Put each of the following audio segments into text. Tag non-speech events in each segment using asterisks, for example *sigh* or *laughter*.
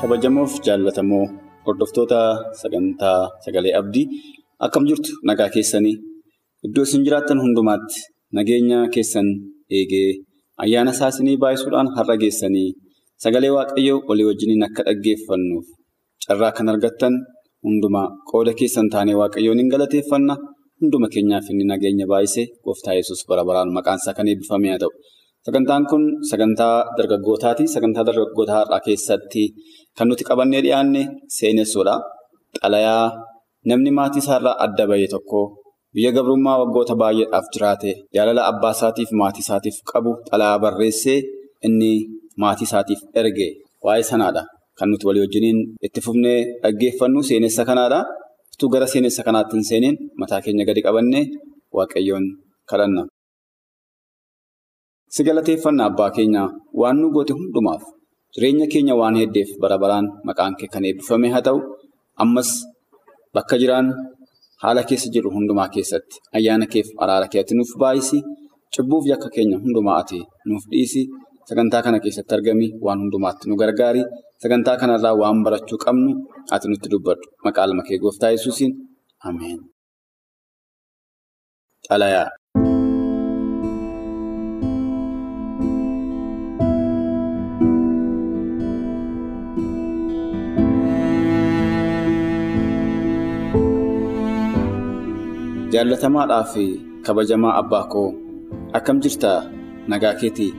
Kabajamoof jaallatamoo hordoftoota sagantaa sagalee abdii akkam jirtu nagaa keessanii iddoo isin jiraattan hundumaatti nageenya keessan eegee ayyaana isaa isinii baay'isuudhaan har'a geessanii sagalee waaqayyoo walii wajjiniin akka dhaggeeffannuuf carraa kan argattan hundumaa qooda keessan taanee waaqayyoon hin galateeffanna hunduma keenyaaf inni nageenya baay'isee gooftaa yesus bara baraan maqaan isaa kan eebbifame haa ta'u. Sagantaan kun sagantaa dargaggootaati. Sagantaa dargaggoota har'aa keessatti kan nuti qabannee dhiyaanne seenessuudha. Xalayaa namni maatii isaarraa adda bahe tokko biyya gabrummaa waggoota baay'eedhaaf jiraate jaalala abbaa isaatiif maatii isaatiif qabu xalayaa barreessee inni maatii isaatiif erge waa'ee sanaadha. Kan nuti walii wajjiniin itti fufnee dhaggeeffannu seenessa kanaadha. Utuu gara seenessa kanaatti hin seeniin mataa keenya gadi qabannee waaqayyoon kadhanna. Si galateeffanna abbaa keenya waan nu goote hundumaaf jireenya keenya waan heddeef bara baraan maqaan kee kan eebbifame haa ta'u ammas bakka jiraan haala keessa jiru hundumaa keessatti ayyaana keef araara keetti nuuf baay'isi cubbuuf yakka keenya hundumaa ati nuuf dhiisi sagantaa kana keessatti argami waan hundumaatti nu gargaari sagantaa kanarraa waan barachuu qabnu ati nutti dubbadhu. Maqaa ilma kee gooftaa yesuusiin. Ameen. Jaallatamaadhaa fi kabajamaa abbaa koo akkam jirtaa nagaa keetii?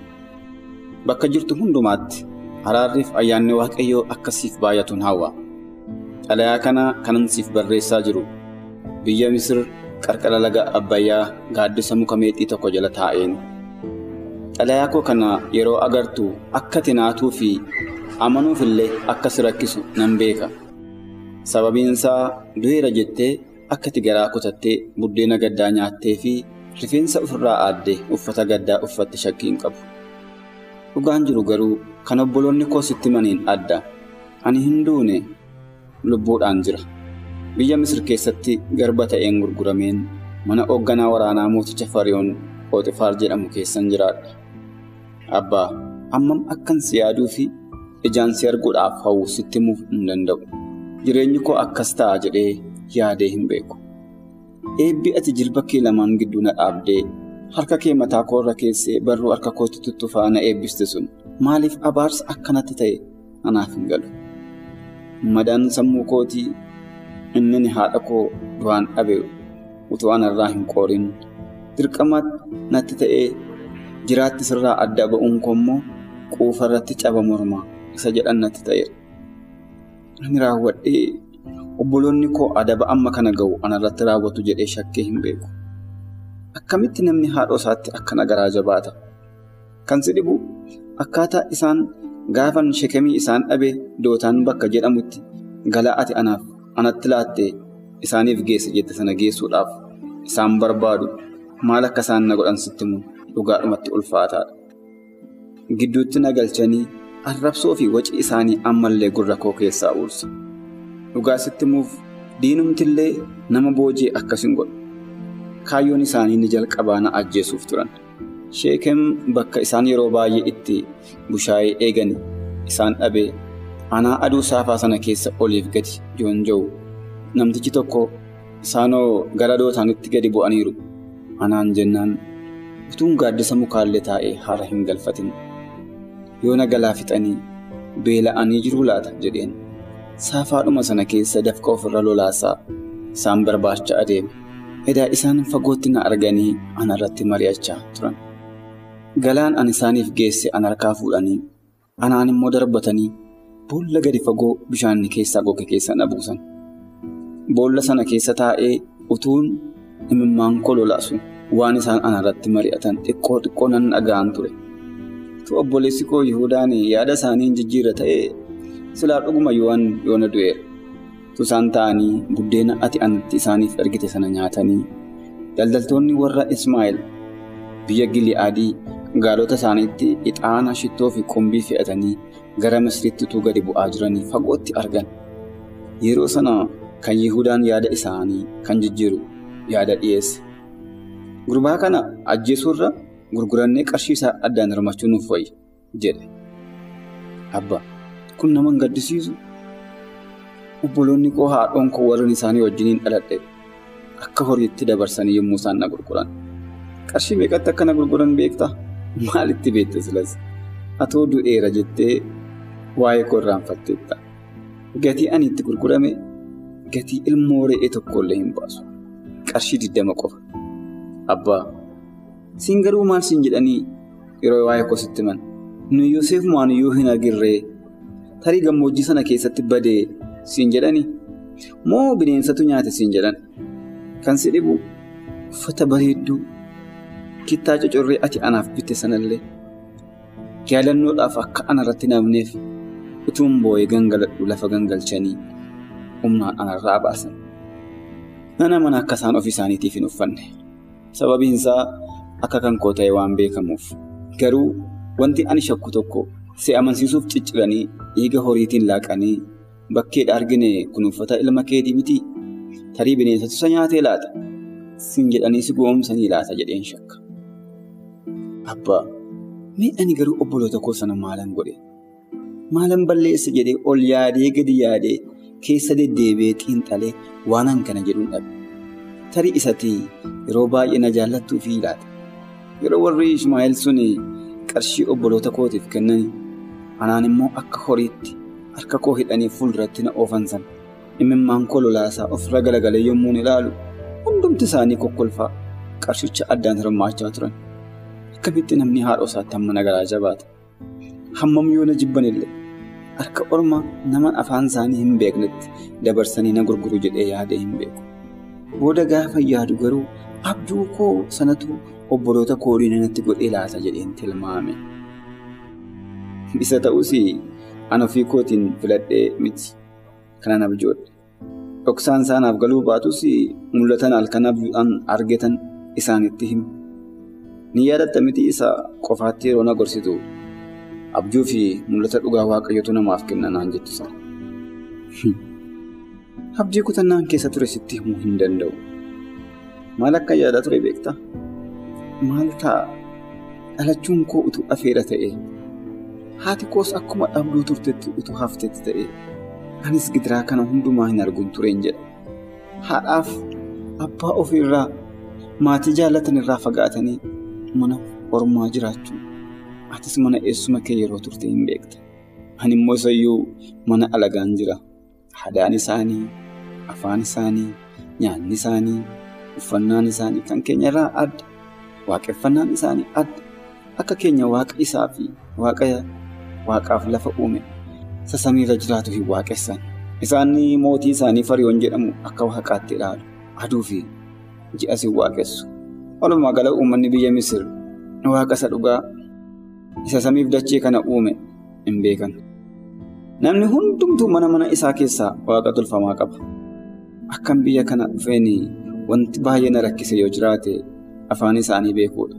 Bakka jirtu hundumaatti araarriif ayyaanni waaqayyoo akkasiif baay'atuun hawwa. Xalayaa kana kanan siif barreessaa jiru. Biyya misir qarqara laga abbayyaa gaaddisa muka meexxii tokko jala taa'een. Xalayaa koo kana yeroo agartu akka tinaatuu fi amanuuf illee akka si rakkisu nan beeka. Sababiin isaa du'eera jettee. Akka ati garaa kutattee buddeena gaddaa nyaattee fi rifeensa ofirraa aaddee uffata gaddaa uffatte shakkii hin qabu. Dhugaan jiru garuu kan obboloonni koo sitti maniin adda. Ani hin duune lubbuudhaan jira. Biyya Misir keessatti garba ta'een gurgurameen mana hoogganaa waraanaa mooticha Fariyoon Pooxifaar jedhamu keessan jiraadha. Abbaa hammam akkan si yaaduu fi ijaan si arguudhaaf hawwu sitti himuuf hin danda'u. Jireenyi koo akkas ta'a jedhee. Yaadee hin beeku. Eebbi ati jilba kee lamaan gidduu na dhaabdee harka kee mataa koorra keessee barruu harka kootti tuttufaa na eebbiste sun maaliif abaarsa akkanatti ta'e anaaf hin galu? Madaan sammuu kootii inni ni haadha koo du'aan dhabe utuu anarraa hin qoorin. Dirqama natti ta'ee jiraatti sirraa adda ba'uun koo immoo quufa irratti caba mormaa isa jedhan natti ta'eera. Ani raawwadhee. Obboloonni koo adaba amma kana ga'u anarratti raawwatu jedhee shakkee hin beeku. Akkamitti namni haadha isaatti akkana garaa jabaata? Kan si dhibu akkaataa isaan gaafan shekemii isaan dhabe dootaan bakka jedhamutti galaa ati anaaf anatti laattee isaaniif geesse jette sana geessuudhaaf isaan barbaadu maal akka isaan na godhan sitti himu dhugaadhumatti ulfaataadha. Gidduutti na galchanii arrabsoo fi waci isaanii ammallee gurra koo keessaa uursa. Dhugaa sitti himuuf diinumtillee nama boojii akkas hin godhu. Kaayyoon isaanii ni jalqabaa na ajjeesuuf turan. Sheekem bakka isaan yeroo baay'ee itti bushaayee eeganii isaan dhabee anaa aduu saafaa sana keessa oliif gadi joonja'u. Namtichi tokko isaanoo gara dootaanitti gadi bu'aniiru. Anaan jennaan utuun gaaddisa mukaallee taa'ee haara hin galfatin. Yoo na galaa fixanii beela'anii jiruu laata jedheen. Saafaadhuma sana keessa dafqa ofirra lolaasaa isaan barbaacha adeeme. Edaa isaan fagootti na arganii anarratti mari'achaa turan. Galaan ani isaaniif geesse an harkaa fuudhanii anaan immoo darbatanii boolla gadi fagoo bishaanni keessaa goge keessa na buusan. Boolla sana keessa taa'ee utuun imimmaan koo lolaasu waan isaan anarratti mari'atan xiqqoo xiqqoo nan dhaga'an ture. Tu obboleessi koo Yihudaan yaada isaanii hin jijjiirra ta'ee silaa dhuguma yoona du'eera. Isaan ta'anii buddeena ati anatti isaaniif ergite sana nyaatanii daldaltoonni warra Ismaa'eel biyya Gili'aadii gaalota isaaniitti ixaana shittoo fi qumbii fe'atanii gara Misiritti utuu gadi bu'aa jiranii fagootti argan. Yeroo sana kan Yihudaan yaada isaanii kan jijjiiru yaada dhiyeesse. Gurbaa kana ajjeesuurra gurgurannee qarshii isaa addaan hirmachuu nuuf wayya jedhe. Kun nama hin gaddisiisu. Obboloonni koo haadhoon koo warreen isaanii wajjiniin dhaladhe akka horiitti dabarsanii yommuu isaan na gurguran. Qarshii meeqatti akka na gurguran beektaa? Maalitti beekte silas? Atoo du'eera jettee waa'ee koo irraanfatteetta. Gatii ani itti gurgurame gatii ilmoo re'ee tokkollee hin baasu. Qarshii diddama qofa. Abbaa siin garuu maal siin jedhanii yeroo waa'ee koo sitti himan nu Yoseef maaniyyuu hin argirree tarii gammoojjii sana keessatti badee siin jedhanii moo bineensatu nyaate siin jedhan kan si dhibu uffata bareedduu kittaa cocorree ati anaaf bitte sanallee jaalannoodhaaf akka anarratti namneef utuun boo'ee gangaladhu lafa gangalchanii humnaan anarraa baasan. Mana mana akka isaan ofii isaaniitiif hin uffanne. Sababiin isaa akka kan koo ta'e waan beekamuuf. Garuu wanti ani shakku tokko si amansiisuuf cicciranii dhiiga horiitiin laaqanii bakkeedha argine kun uffata ilma keetii miti tarii bineensatu isa nyaatee laata? Siin jedhanii si goomsanii laata jedheen shakka. Abbaa mee ani garuu obboloota koo sana maalan godhe? Maalan balleessa jedhee ol yaadee gadi yaadee keessa deddeebi'ee xiinxalee waanan kana jedhuun dhabe. Tarii isatti yeroo baay'ee na jaallattuu fi laata. Yeroo warri Ishmaa'eel sun qarshii obboloota kootiif kennan anaan immoo akka horiitti harka koo hidhanii fuulduratti na oofan sana imimmaan koo lolaasaa ofirra galagalee yommuu ilaalu hundumti isaanii kokkolfaa qarshicha addaan hirmaachaa turan. Akkamitti namni haadha isaatti hamma nagaraa jabaata. Hammam yoo na jibbanillee harka orma nama afaan isaanii hin beeknetti dabarsanii na gurguru jedhee yaadee hin beeku. Booda gaafa yaadu garuu abjuu koo sanatu obboloota kooliin natti godhee laata jedheen tilmaame. Isa ta'us an ofii kootiin filadhee miti kanan abjoodhe. Dhoksaan isaanaaf galuu baatus mul'atan halkan abjuudhaan argetan isaanitti himu. Ni yaadatta miti isa qofaatti yeroo na gorsitu abjuu fi mul'ata dhugaa waaqayyootu namaaf kenna naan jettu sana. *laughs* Abdii kutannaan keessa ture sitti himuu hin danda'u. Maal akka yaadaa ture beektaa? Maal ta'a? Dhalachuun koo utuu afeera ta'e. Haati koos akkuma dhabduu turtetti utuu haftetti ta'e. Anis gidiraa kana hundumaa hin arguun tureen jedha. Haadhaaf abbaa ofiirraa maatii jaallatan irraa fagaatanii mana ormaa jiraachuu. Atis mana eessuma kee yeroo turte hin beekta. Ani immoo isayyuu mana alagaan jira. Aadaan isaanii, afaan isaanii, nyaanni isaanii, uffannaan isaanii kan keenya irraa adda. Waaqeffannaan isaanii adda. Akka keenya waaqa isaa fi waaqa waaqaaf lafa uume isa samiirra jiraatu hin waaqessan. Isaan mootii isaanii fariyoon jedhamu akka waaqaatti ilaalu. Aduu fi ji'as hin waaqessu. Walumaa gala uummanni biyya Misir waaqa isa dhugaa isa samiif dachee kana uume hin beekan. Namni hundumtuu mana mana isaa keessaa waaqa tolfamaa qaba. Akkan biyya kana dhufeen wanti baay'ee na rakkise yoo jiraate afaan isaanii beekuudha.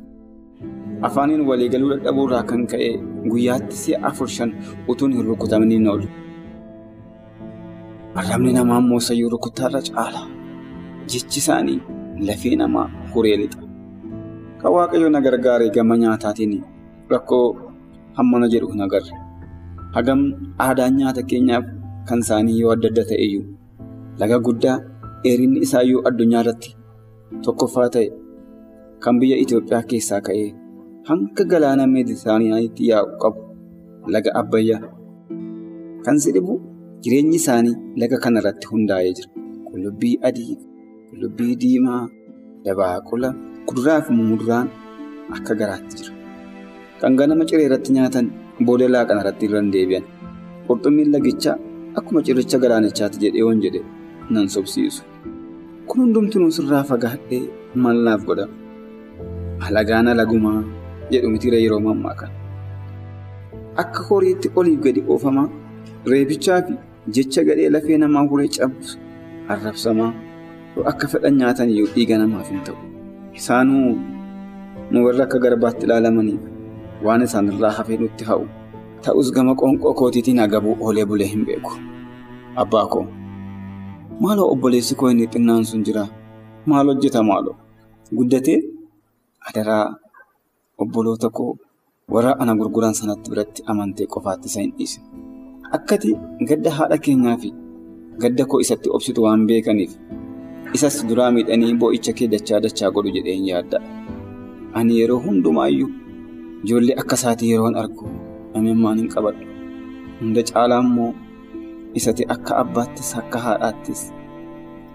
Afaaniin waliigaluu dadhabuurraa kan ka'e guyyaatti si'a afur shan utuun hin rukutamanii hin oolu. Arrabni namaa immoo sayyuu rukuttaarra caala. Jechi isaanii lafee namaa huree lixa. Kan waaqayyo na gargaare gama nyaataatiin rakkoo hammana jedhu hin agarre. Hagam aadaan nyaata keenyaaf kan isaanii yoo adda adda ta'eyyuu laga guddaa dheerinni isaayyuu addunyaa irratti tokkoffaa ta'e kan biyya Itoophiyaa keessaa ka'ee hanga galaana meeditiraaniyaanitti yaa'u qabu laga Abbayyaa. Kan si dhibu jireenyi isaanii laga kanarratti hundaa'ee jira. Qullubbii adii, qullubbii diimaa, dabaaqula, kuduraa fi muduraan akka garaatti jira. Kan ganama ciree irratti nyaatan booda laaqana irratti irra hin deebi'an. Qurxummiin lagichaa akkuma cirricha galaanichaati jedhee waan jedhe nan sobsiisu. Kun hundumtuu sirraa fagaadhee maal naaf godha? Alagaana lagumaa jedhu mitiira yeroo mammaa kana. Akka horiitti oliif gadi oofamaa reebichaa fi jecha gadhee lafee namaa huree cabsu arrabsamaa akka fedhan nyaatan iyyuu dhiiga namaaf hin ta'u. Isaanuu nu warra akka garbaatti ilaalamaniif waan isaanirraa hafee nutti ha'u. Ta'us gama qoonqoo kootiitiin agabuu oolee bulee hin beeku. Abbaa koo maaloo obboleessi koo inni xinnaan sun jira maal hojjeta maaloo guddatee adaraa obboloota koo warra ana gurguran sanatti biratti amantee qofaatti isa hin dhiise. Akkati gadda haadha keenyaa fi gadda koo isatti obsitu waan beekaniif isas duraa miidhanii boo'icha kee dachaa dachaa godhu jedhee hin yaadda. Ani yeroo hundumaayyuu ijoollee akka isaatii yeroon argu imimmaan hin qabadhu. Hunda caalaa immoo isati akka abbaattis akka haadhaattis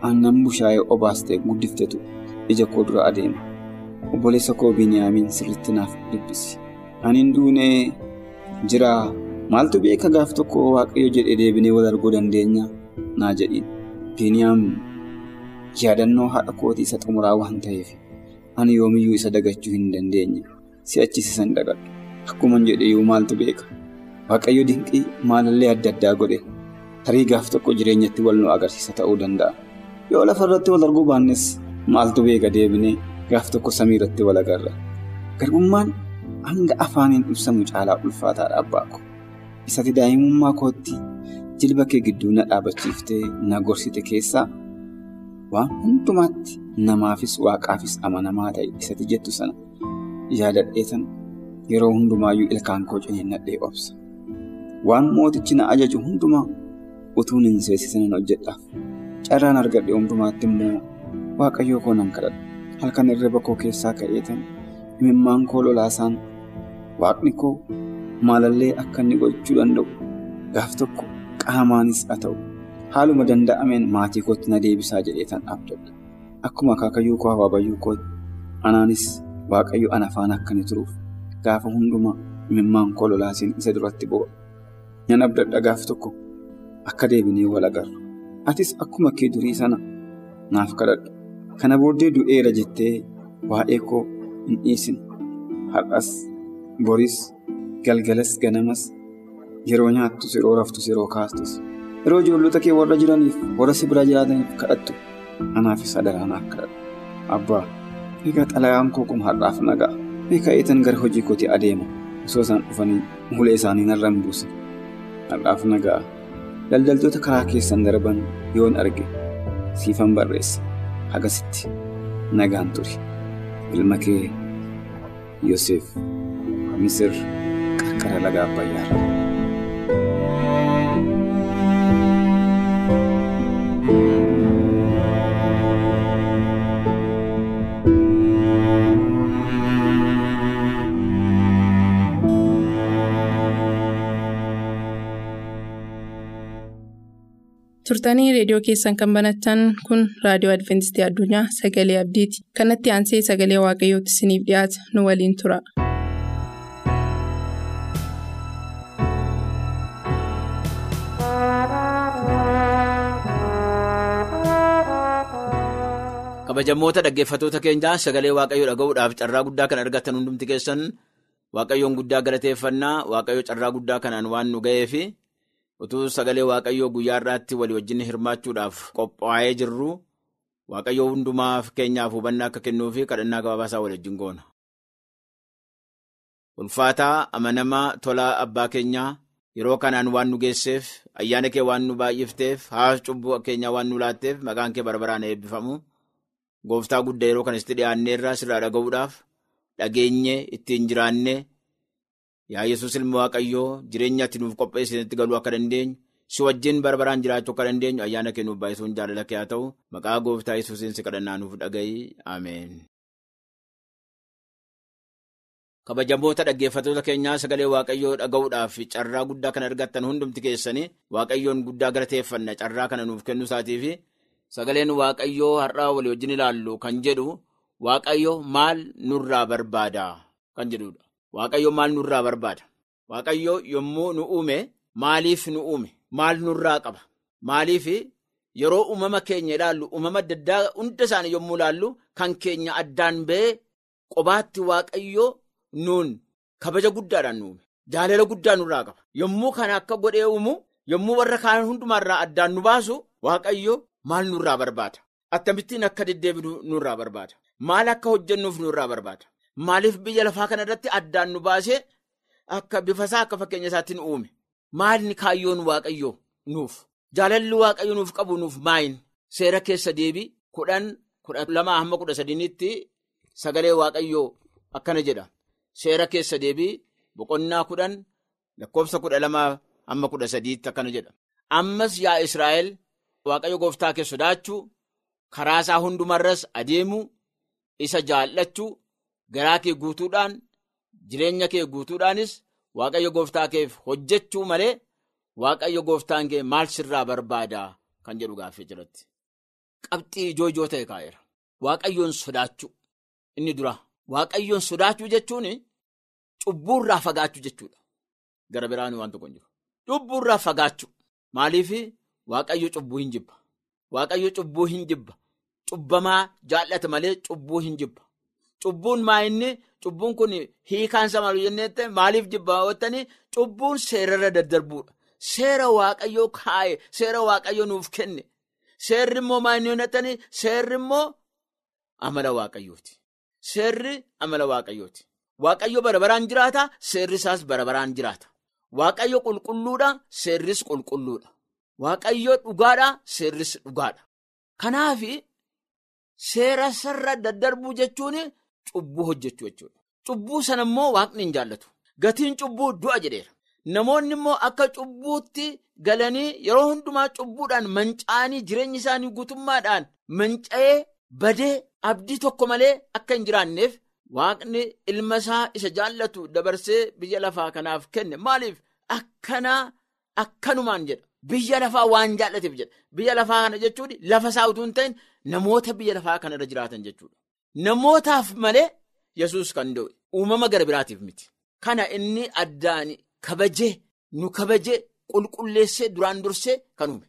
aannan bushaayee obaastee guddiftetu ija koo dura adeema. Obboleessa koo Biniyaamiin sirriitti naaf dubbisi. Ani hin duunee jira maaltu beeka gaaf tokko waaqayyo jedhee deebinee wal arguu dandeenya naa jedhiin. Biniyaam yaadannoo haadha kootii isa xumuraa waan ta'eef ani yoomiyyuu isa dagachuu hin dandeenye si'achis isa hin dagadhu. Akkuma jedheyyuu maaltu beeka waaqayyo dinqii maalallee adda addaa godhe tarii gaaf tokko jireenyatti wal nu agarsiisa ta'uu danda'a. Yoo lafarratti wal arguu baannes maaltu beeka deebinee gaaf tokko samiirratti wal agarra. Garbummaan hanga afaaniin ibsamu caalaa ulfaataadha abbaa ko. Isati daa'imummaa kootti jilba kee gidduu na dhaabachiiftee na gorsite keessaa waan hundumaatti namaafis waaqaafis amanamaa ta'e isati jettu sana yaadadheetan yeroo hundumaayyuu ilkaan koo ciniinnadhee obsa. Waan mootichi na ajaju hundumaa utuun hin seesisan hojjedhaaf. Carraan argadhe hundumaatti immoo waaqayyoo koo nan kadhadha. Halkan irriba koo keessaa ka'eetan imimmaan koo lolaasaan waaqni koo maalallee akka inni gochuu danda'u gaaf tokko qaamaanis haa ta'u haaluma danda'ameen maatii kootti na deebisaa jedheetan abdadha. Akkuma akaakayyuu koo habaabayyuu koo anaanis waaqayyo ana faana akka inni turuuf gaafa hundumaa imimmaan koo lolaasiin isa duratti bu'a. Nan abdadha gaaf tokko akka deebinee wal agarru. Atis akkuma kee durii sana naaf kadhadhu. Kana booddee du'eera jettee waa'ee koo hin dhiisin. Har'as, boris, galgalas, ganamas yeroo nyaattus, yeroo raftus, yeroo kaastus. Yeroo ijoollota kee warra jiraniif, warra si bira jiraataniif kadhattu. Anaafis adaraa naaf kadhadhu. Abbaa, egaa xalayaan koo kun har'aaf nagaa. Egaa eetan gara hojii kootii adeema. Osoo isaan dhufanii mulee isaanii narra hin buusin. Har'aaf nagaa. Daldaltoota karaa keessan darban yoon arge siifan barreessa. Hagasitti nagaan turi. Ilma kee Yoseef Misir qarqara laga Abbayyaarra. Turtanii reediyoo keessan kan banatan kun raadiyoo adventistii addunyaa sagalee abdiiti kanatti aansee sagalee waaqayyootti isiniif dhiyaata nu waliin tura. kabajamoota dhaggeeffatoota keenyaa sagalee waaqayyoo dhaga'uudhaaf carraa guddaa kan argatan hundumti keessan waaqayyoon guddaa galateeffannaa waaqayyo carraa guddaa kanaan waan nu ga'eef. Utuu sagalee waaqayyoo guyyaa irraatti walii wajjin hirmaachuudhaaf qophaa'ee jirru waaqayyoo hundumaaf keenyaaf hubannaa akka kennuufi kadhannaa gabaabaasaa wal wajjin goona. Ulfaataa amanamaa tolaa abbaa keenyaa yeroo kanaan waan nu geesseef ayyaana kee waan nu baay'ifteef haas cubbuu keenyaa waan nu laatteef maqaan kee barbaraan eebbifamu gooftaa guddaa yeroo kanatti dhiyaanneerraa sirraa dhaga'uudhaaf dhageenye ittiin jiraanne. Yaa Yesuus ilma Waaqayyoo jireenya ati nuuf qopheessinitti galuu akka dandeenyu si wajjin barbaraan jiraachuu akka dandeenyu ayyaana kee nuuf baay'isuun jaalala kee haa ta'u. Maqaa gooftaa Yesuusiin si kadhannaa nuuf dhaga'i Ameen. Kabajamoota dhaggeeffatoota keenyaa sagalee Waaqayyoo dhaga'uudhaaf carraa guddaa kan argattan hundumti keessanii Waaqayyoon guddaa galateeffanna carraa kana nuuf kennu isaatiif sagaleen Waaqayyoo har'aa walii wajjin ilaallu kan jedhu Waaqayyo maal nurraa barbaada kan jedhudha. Waaqayyo maal nurraa barbaada? Waaqayyo yommuu nu uume maaliif nu uume? Maal nurraa qaba? Maaliif yeroo uumama keenya ilaallu uumama adda addaa hunda isaanii yommuu ilaallu kan keenya addaan ba'ee qobaatti waaqayyoo nuun kabaja guddaadhaan nu uume. Jaalala guddaa nurraa qaba. Yommuu kana akka godhee uumu yommuu warra kaan hundumaarraa addaan nu baasu waaqayyo maal nurraa barbaada? Akkamittiin akka deddeebinu nurraa barbaada? Maal akka hojjennuuf nurraa barbaada? Maaliif biyya lafaa kana irratti addaan nu baasee akka bifasaa akka fakkeenya isaatiin uume? Maalni kaayyoon waaqayyoo nuuf? Jaalalli waaqayyo nuuf qabu nuuf maayin? Seera keessa deebii kudhan kudha lamaa hamma kudha sadiinitti sagalee waaqayyoo akkana jedha. Seera keessa deebii boqonnaa kudhan lakkoofsa kudha lamaa hamma kudha sadiitti akkana jedha. Ammas yaa Israa'el waaqayyo gooftaa kee sodaachuu karaa isaa hundumarras adeemuu isa jaallachuu garaa kee guutuudhaan jireenya kee guutuudhaanis waaqayyo gooftaa keef hojjechuu malee waaqayyo gooftaan kee maal sirraa barbaadaa kan jedhu gaaffii jiratti. Qabxii ijoo ijoo ta'e kaa'eera. Waaqayyoon sodaachuu inni dura. Waaqayyoon sodaachuu jechuun cubbuurraa fagaachuu jechuudha. Gara biraan waan tokko hin jiru. Cubbuurraa fagaachuu. Maaliif waaqayyo cubbuu hin jibba. Waaqayyo cubbuu hin jibba. Cubbamaa jaallata malee cubbuu hin jibba. Cubbuun maa inni cubbuun kun hiikaan isaa maal jennee maaliif jibba hawwattanii cubbuun seerarra daddarbuudha. Seera waaqayyoo kaa'e seera waaqayyoo nuuf kenne. Seerri immoo maa inni hojjetanii seerri immoo amala waaqayyooti. Seerri amala waaqayyooti. Waaqayyo bara baraan jiraata seerri isaas bara baraan jiraata. Waaqayyo qulqulluudha seerris qulqulluudha. Waaqayyo dhugaadha seerris dhugaadha. Kanaaf seera sarara daddarbuu jechuun cubbuu hojjechuu jechuudha. Cubbuu sana immoo waaqni hin jaallatu. Gatiin cubbuu du'a jedheera. Namoonni immoo akka cubbuutti galanii yeroo hundumaa cubbuudhaan manca'anii jireenya isaanii guutummaadhaan manca'ee badee abdii tokko malee akka hin jiraanneef waaqni ilma isaa isa jaallatu dabarsee biyya lafaa kanaaf kenne maaliif akkanaa akkanumaan jedha biyya lafaa waan jaallateef jedha biyya lafaa kana jechuun lafa isaa utuu hin ta'in namoota biyya lafaa kanarra jiraatan jechuudha. Namootaaf malee yesus kan da'e uumama gara biraatiif miti. Kana inni addaan kabajee nu kabajee qulqulleessee duraan dursee kan uume.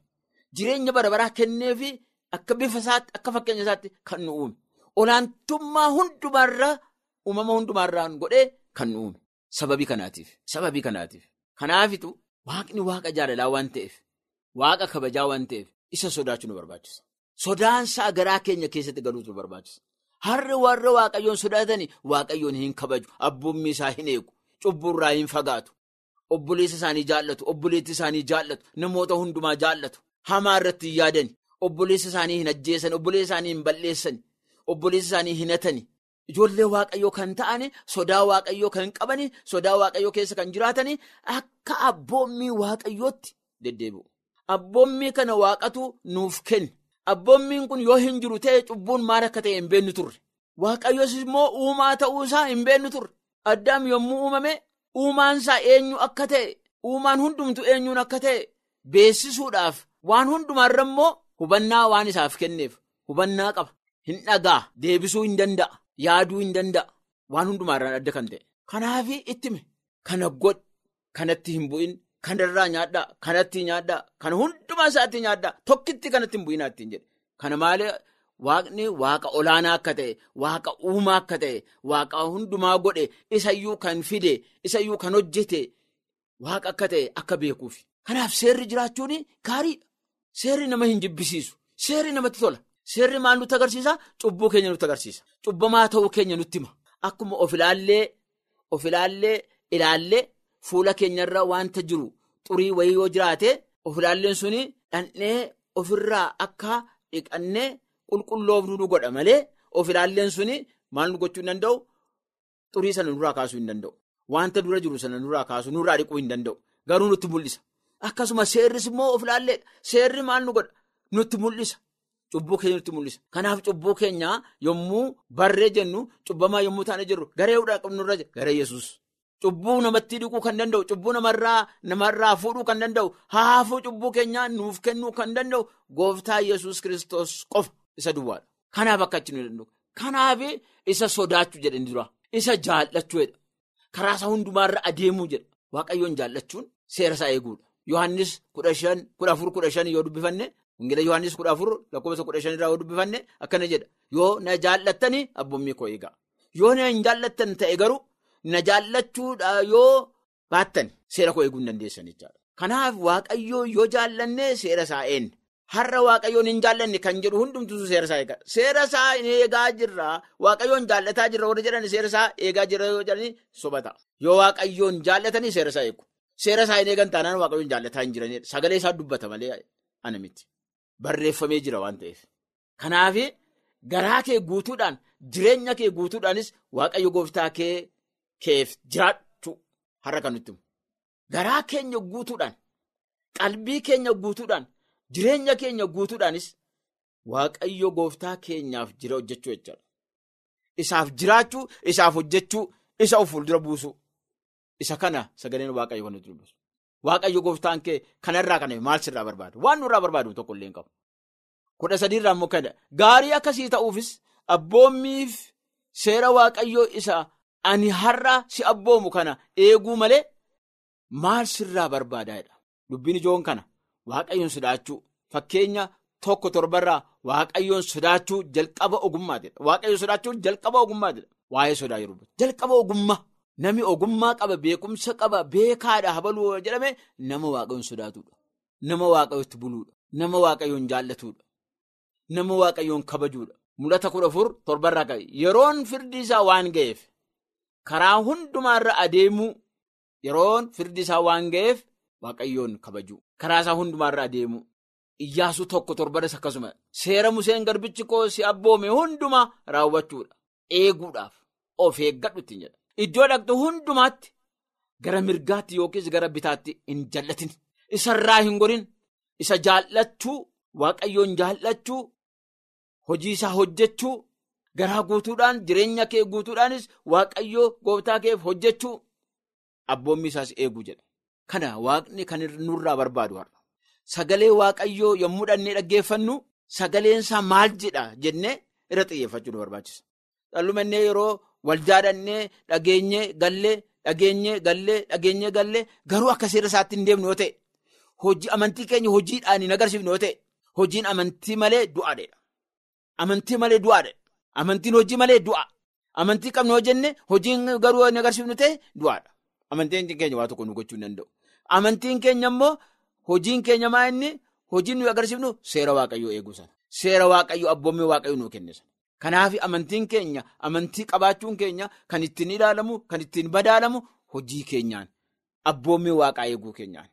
Jireenya bara baraa kenneefi akka bifa isaatti akka fakkeenya isaatti kan nu uume. Olaantummaa hundumaarraa uumama hundumaarraan godhee kan nu uume. Sababii kanaatiif sababii kanaatiif. Kanaafitu waaqni waaqa jaalalaa waan ta'eef waaqa kabajaa waan ta'eef isa sodaachuu nu barbaachisa. Sodaansaa garaa keenya keessatti galuutu nu barbaachisa harri warra waaqayyoon sodaatanii waaqayyoon hin kabaju. Abboommii isaa hin eegu. Cubburraa hin fagaatu. Obboleessa isaanii jaallatu. Obboleetti isaanii jaallatu. Namoota hundumaa jaallatu. Hamaa irratti hin yaadani. Obboleessa isaanii hin ajjeesan obboleessa isaanii hin balleessan obboleessa isaanii hin hatani ijoollee waaqayyoo kan ta'ani sodaa waaqayyoo kan qabani sodaa waaqayyoo keessa kan jiraatani akka abboommii waaqayyootti deddeebi'u. Abboommii kana waaqatu nuuf kenne abboommiin kun yoo hin jiru ta'e cubbuun maal akka ta'e hin beennu turre waaqayyoos immoo uumaa ta'uu isaa hin beennu turre addaam yommuu uumame. Uumaan isaa eenyu akka ta'e uumaan hundumtu eenyuun akka ta'e beessisuudhaaf waan hundumaarra immoo hubannaa waan isaaf kenneef hubannaa qaba hin dhagaa deebisuu hin danda'a yaaduu hin danda'a waan hundumaarraan adda kan ta'e. Kanaaf ittime kana godh kanatti hin bu'in kanarraa nyaadhaa kanatti nyaadhaa kana hundumaa isaatti nyaadhaa tokkitti kanatti hin bu'inaa ittiin jedhe kana maalee. Waaqni waaqa olaanaa akka ta'e waaqa uumaa akka ta'e waaqa hundumaa godhe isayyuu kan fide isayyuu kan hojjete waaqa akka ta'e akka beekuuf. Kanaaf seerri jiraachuun gaariidha. Seerri nama hin jibbisiisu. Seerri namatti tola. Seerri maal nutti agarsiisa? Cubbuu keenya nutti agarsiisa. Cubbamaa ta'uu keenya nutti hima. Akkuma of ilaallee of ilaallee ilaallee fuula keenyarra wanta jiru xurii wayii yoo jiraate of ilaalleen suni dhandhee ofirraa akka dhiqannee. Qulqulloofnu nu godha malee of ilaalleen suni maal nu gochuu hin danda'u xurii sana nurraa kaasuu hin danda'u. Wanta dura jiru sana nurraa kaasuu nurraa dhiquu hin danda'u. Garuu nutti mul'isa. Akkasuma seerris immoo of ilaalleedha. Seerri maal nu godha? Nutti mul'isa. Cubbuu keenya nutti mul'isa. Kanaaf cubbuu keenya yommuu barree jennu cubbamaa yommuu taane jirru garee hudhaa qabnurra jira. Garee Yesuus. Cubbuu namatti dhiquu kan danda'u, cubbuu namarraa fuudhuu kan danda'u, haafuu cubbuu keenyaa nuuf kennuu kan danda'u gooftaa Yesuus kiristoos qofa. Isa duwwaadha. Kanaaf akka achi nu danda'u. Kanaaf isa sodaachuu jedhani dura. Isa jaallachuudha. Karaa isaa hundumaarra adeemuu jedha. Waaqayyoon jaallachuun seera isaa eeguudha. Yohaannis kudha shan kudha afur kudha shan yoo dubbifanne Wangeela Yohaannis kudha afur lakkoofsa kudha shanirraa yoo dubbifanne akkana jedha. Yoo na jaallattanii abboommii koo eegaa. yoo na hin jaallattan ta'e garuu na jaallachuudha yoo baattan seera koo eeguu hin dandeessan jechaadha. Kanaaf waaqayyoo yoo jaallanne seera isaa eenne. Har'a waaqayyoon hin jaallanne kan jedhu hundumtuu seera isaa eega. Seera isaa eegaa jirra. Waaqayyoon jaallataa jirra warra jedhan seera isaa eegaa jirra yoo jedhanii sobata. Yoo waaqayyoon jaallatanii seera isaa eegu. Seera isaa hin eegan taanaan waaqayyoon jaallataa hin jiranidha. Sagalee isaa dubbata malee ana miti. Barreeffamee jira waan ta'eef. Kanaaf garaa kee guutuudhaan jireenya kee guutuudhaanis waaqayyo gooftaa kee keef jiraachuu har'a kan nutti. Garaa keenya guutuudhaan qalbii keenya guutuudhaan. Jireenya keenya guutuudhaanis waaqayyo gooftaa keenyaaf jira hojjechuu jechuudha. Isaaf jiraachuu, isaaf hojjechuu, isa of fuuldura buusuu. Isa kana sagaleen waaqayyo kan nuti dubbisu. Waaqayyo gooftaan kee kanarraa kana maal sirraa barbaadu? Waan nurraa barbaadu tokko illee hin qabu. Kudha sadiirraa immoo gaarii akkasii ta'uufis abboommiif seera waaqayyoo isa ani har'a si abboomu kana eeguu malee maal sirraa barbaadaa? Dubbiin ijoon kana. Waaqayyoon sodaachuu fakkeenya tokko torbarraa waaqayyoon sodaachuu jalqaba ogummaatidha. Waaqayyoon sodaachuu jalqaba ogummaatidha. Waa'ee sodaa yeroo jalqaba ogummaa namni ogummaa qaba beekumsa qaba beekaadha habaluu jedhame nama waaqayyoon sodaatudha. Nama waaqayyootti buluudha. Nama waaqayyoon jaallatudha. Nama waaqayyoon kabajuudha. Mul'ata kudha afur torbarraa qabe yeroon firdi isaa waan ga'eef karaa hundumaarra adeemuu yeroon firdi isaa waan ga'eef. Waaqayyoon kabajuu karaa isaa hundumaarra adeemu. Iyyaasuu tokko torbanis akkasuma. Seera museen garbichi koo si abboome hundumaa raawwachuudha. Eeguudhaaf of eeggadhu ittiin jedha. Iddoo dhaqxu hundumaatti gara mirgaatti yookiis gara bitaatti hin jallatin. Isarraa hin gorin. Isa jaallachuu. Waaqayyoon jaallachuu. Hojii isaa hojjechuu garaa guutuudhaan jireenya kee guutuudhaanis waaqayyoo gooftaa keef hojjechuu abboommi isaas eeguu jedha. Kana waaqni kan nurraa barbaadu har'a. Sagalee waaqayyoo yommuu dhannee dhaggeeffannu sagaleen isaa maal jedha jennee irra xiyyeeffachuu nu barbaachisa. Dhallumannee yeroo waldaa dhannee dhageenyee gallee dhageenyee gallee dhageenyee gallee garuu akka seera isaatti hin deemnu yoo ta'e hojii amantii keenya hojiidhaan hin agarsiifnu yoo ta'e hojiin amantii malee du'aadha. Amantii malee du'aadha. Amantiin hojii malee du'a. Amantii qabnu yoo jenne hojiin garuu hin agarsiifnu ta'e du'aadha. Amantiin keenya waa tokko nu gochuu danda'u. Amantiin keenya immoo hojiin keenya maa inni hojiin nuyi agarsiifnu seera waaqayyoo eeguu sana. Seera waaqayyoo abboommii waaqayyoo nuu kenne sana. Kanaaf amantiin keenya amantii qabaachuun keenya kan ittiin ilaalamu kan ittiin badaalamu hojii keenyaan abboommii waaqaa eeguu keenyaan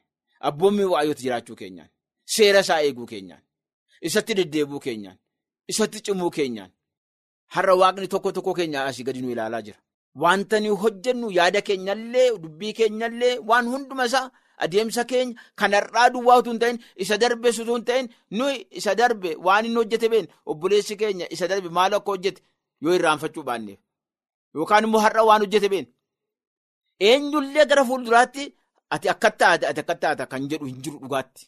abboommii waaqayyooti jiraachuu keenyaan seera isaa eeguu keenyaan isatti deddeebuu keenyaan isatti cimuu keenyaan har'a waaqni tokko tokko keenya asii gadi nu ilaalaa jira. Wanta nuyi hojjennu yaada keenyallee dubbii keenyallee waan hunduma isaa adeemsa keenya kan har'aa duwwaa utuu hin ta'in isa darbe utuu hin ta'in nuyi isa darbe waan inni hojjete been obboleessi keenya isa darbe maal akka hojjete yoo irraanfachuu baanneef yookaan immoo har'a waan hojjete been eenyullee gara fuulduraatti ati akka taate ati akka taata kan jedhu hin jiru dhugaatti.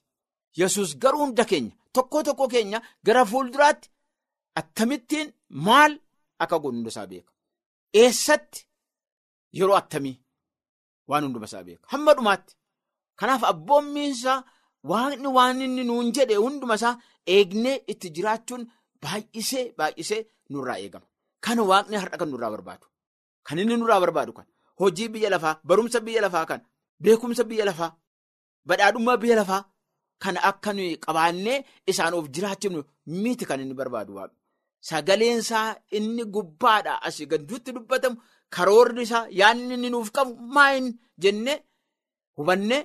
Yesus garuu hunda keenya tokko tokko keenya gara fuulduraatti akkamittiin maal akka godhu isaa beeka. Eessatti yeroo attamii waan hunduma isaa beeka. Hamma dhumaatti. Kanaaf abboommiinsaa waaqni waan inni nuun jedhe hunduma isaa eegnee itti jiraachuun baay'isee baay'isee nurraa eegama. Kana waaqni har'a kan nurraa barbaadu. Kan inni nurraa barbaadu kan hojii biyya lafaa, barumsa biyya lafaa kan beekumsa biyya lafaa, badhaadhummaa biyya lafaa kana akka qabaannee isaan of jiraachifnu miti kan inni barbaadu waaqni. Sagaleensaa inni gubbaadhaa asii gadduutti dubbatamu karoorri isaa yaadni inni nuuf qabu maayin jennee hubannee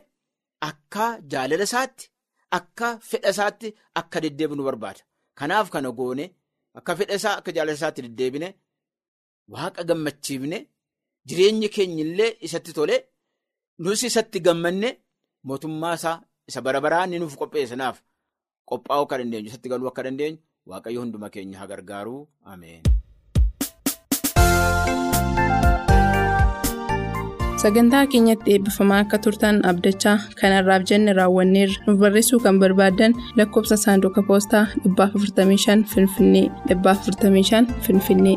akka jaalala isaatti akka fedha isaatti akka deddeebinu barbaada. Kanaaf kana goone akka fedha isaa akka jaalala isaatti deddeebine waaqa gammachiifne jireenyi keenya illee isatti tole nus isatti gammanne mootummaa isaa isa bara baraan nuuf qopheessanaaf qophaa'uu akka dandeenyu isatti galuu akka dandeenyu. Waaqayyo hunduma keenya haa gargaaru ameen. Sagantaa keenyatti eebbifamaa akka turtan abdachaa kanarraaf jenne raawwanneerra nuuf barreessuu kan barbaadan lakkoofsa saanduqa poostaa 455 Finfinnee 455 Finfinnee.